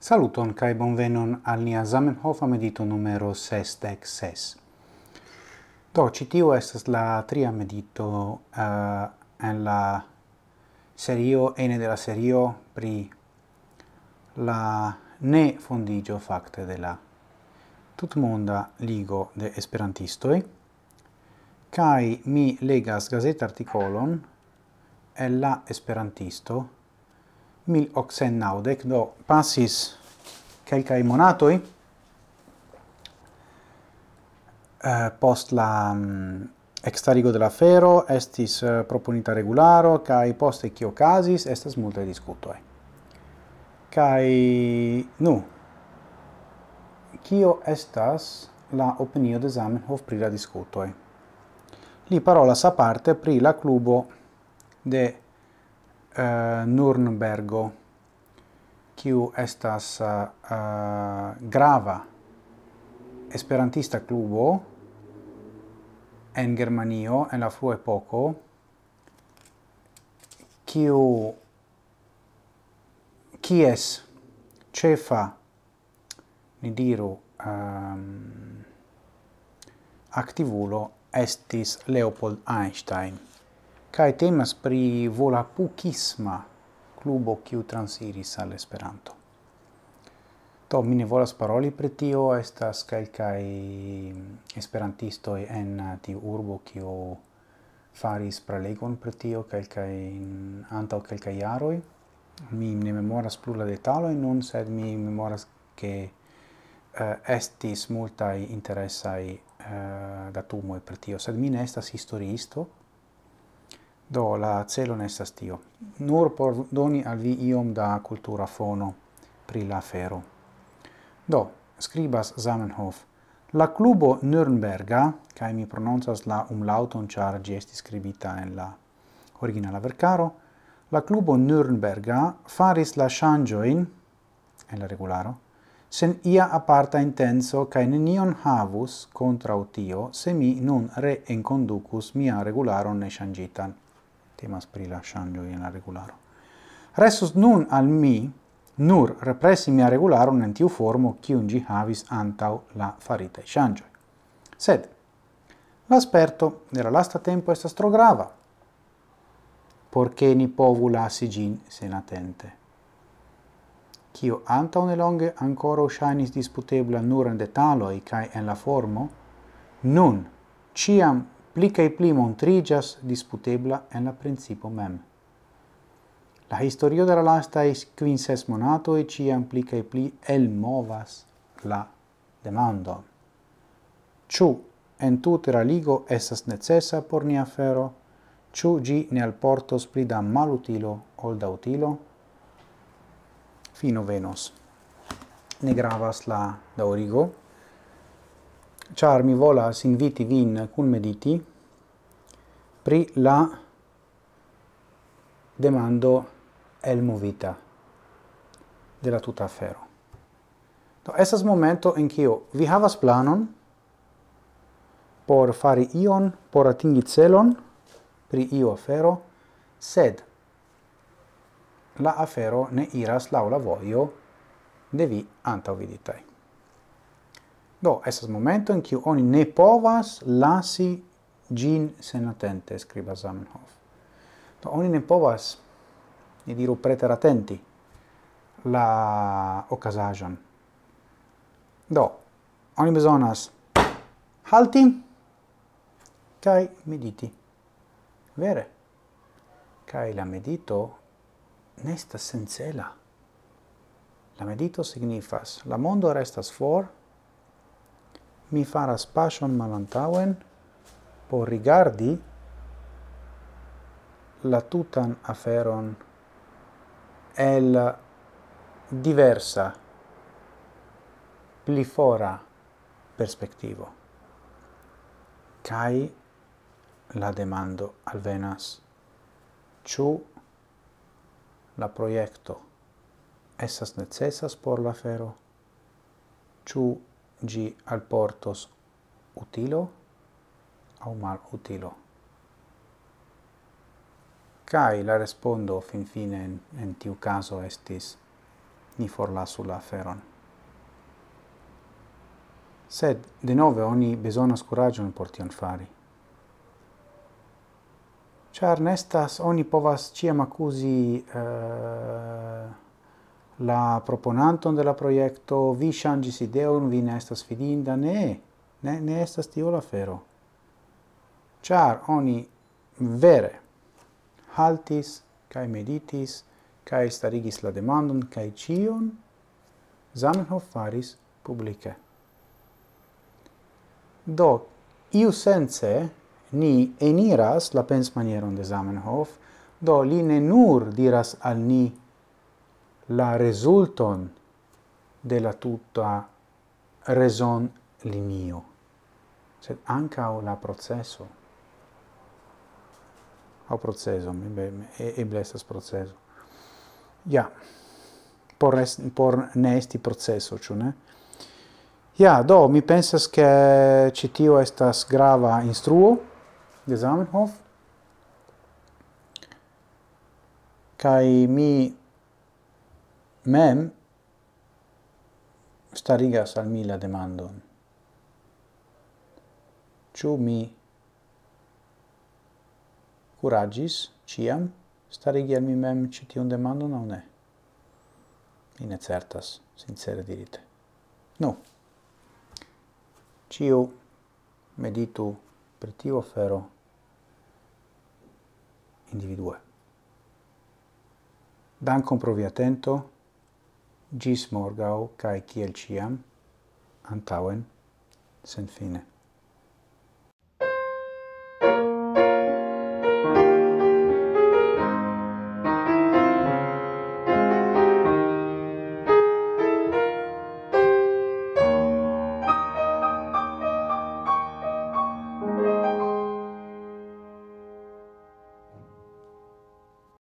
Saluton kai bonvenon al nia Zamenhof medito numero 66. Do citiu estas la tria medito uh, en la serio ene de la serio pri la ne fondigio fakte de la tutmonda ligo de esperantistoi kai mi legas gazet artikolon el la esperantisto 1890, do passis quelcae monatoi uh, eh, post la mm, um, extarigo de la fero, estis uh, proponita regularo, cae post ecio casis, estas multe discutoi. Cae, nu, cio estas la opinio de Zamenhof pri la discutoi? Li parolas aparte pri la clubo de uh, Nurnbergo kiu estas uh, grava esperantista klubo en Germanio en la frua epoko kiu kies chefa ni diru eh, um, activulo estis Leopold Einstein kai temas pri volapukisma klubo kiu transiris al Esperanto. to mi ne volas paroli pri tio, estas kelkaj esperantistoj en tiu urbo kiu faris prelegon pri tio kelkaj antaŭ kelkaj jaroj. Mi ne memoras plu la detaloj nun, sed mi memoras ke uh, estis multaj interesaj uh, datumoj pri tio, sed mi ne estas historiisto, Do la celo nestas tio. Nur por doni al vi iom da cultura fono pri la fero. Do, scribas Zamenhof. La clubo Nürnberga, kai mi prononcas la umlauton char gi scribita en la originala vercaro, la clubo Nürnberga faris la shangioin, en la regularo, sen ia aparta intenso cae nenion havus contra utio se mi nun re enconducus mia regularon ne shangitan temas pri la ŝanĝoj en la regularo. Restus nun al mi nur represi mia regularo en tiu formo kiun ĝi havis antaŭ la faritaj ŝanĝoj. Sed la sperto de la lasta tempo estas tro grava por ni povu lasi gin senatente. Cio antau ne longe ancora usainis disputebla nur en detaloi cae en la formo, nun ciam pli cae pli montrigas disputebla en la principo mem. La historio de la lastais quinces monatoi ciam pli cae pli elmovas la demando. Ciu en tute raligo ligo necessa por nia fero, ciu gi ne alportos pli da malutilo ol da utilo? Fino venos. Ne gravas la daurigo, char mi volas inviti vin cun mediti pri la demando el movita de la tuta afero. Do esas momento en kio vi havas planon por fari ion, por atingi celon pri io afero, sed la afero ne iras laula voio de vi antaŭviditaj. Do, esas momento in cui oni ne povas lasi gin sen attente, scriba Zamenhof. Do, oni ne povas, ni diru preteratenti, la ocasajon. Do, oni besonas halti kai mediti. Vere? Kai la medito nestas sencela. La medito signifas, la mondo restas for, mi faras pasion malantauen por rigardi la tutan aferon el diversa pli fora perspectivo. Kai la demando al venas ciu la proiecto essas necessas por la fero ciu gi al portos utilo au mal utilo. Cai la respondo fin fine in, en tiu caso estis ni forlasu la aferon. Sed, de nove, oni besonas curagion por tion fari. Char nestas, oni povas ciam accusi uh, eh, la proponanton de la projekto, vi ŝanĝis ideon, vi ne estas fidinda, ne, ne, ne estas tio la fero Ĉar oni vere haltis kaj meditis kaj starigis la demandon kaj ĉion Zamenhof faris publike. Do, iu sense ni eniras la pensmanieron de Zamenhof, do li ne nur diras al ni la resulton de la tuta reson linio, sed ancao la processo. Au processo, eble estas processo. Ja, por, est, por ne esti processo, ciu ne? Ja, do, mi pensas che citio estas grava instruo de Zamenhof, kai mi mem starigas al mi la demandon. Ciu mi curagis ciam starigi al mi mem citiun demandon o ne? Mi ne certas, sincere dirite. Nu, ciu meditu per tiu afero individue. Dankon pro vi atento gis morgau, cae ciel ciam, antauen, sen fine.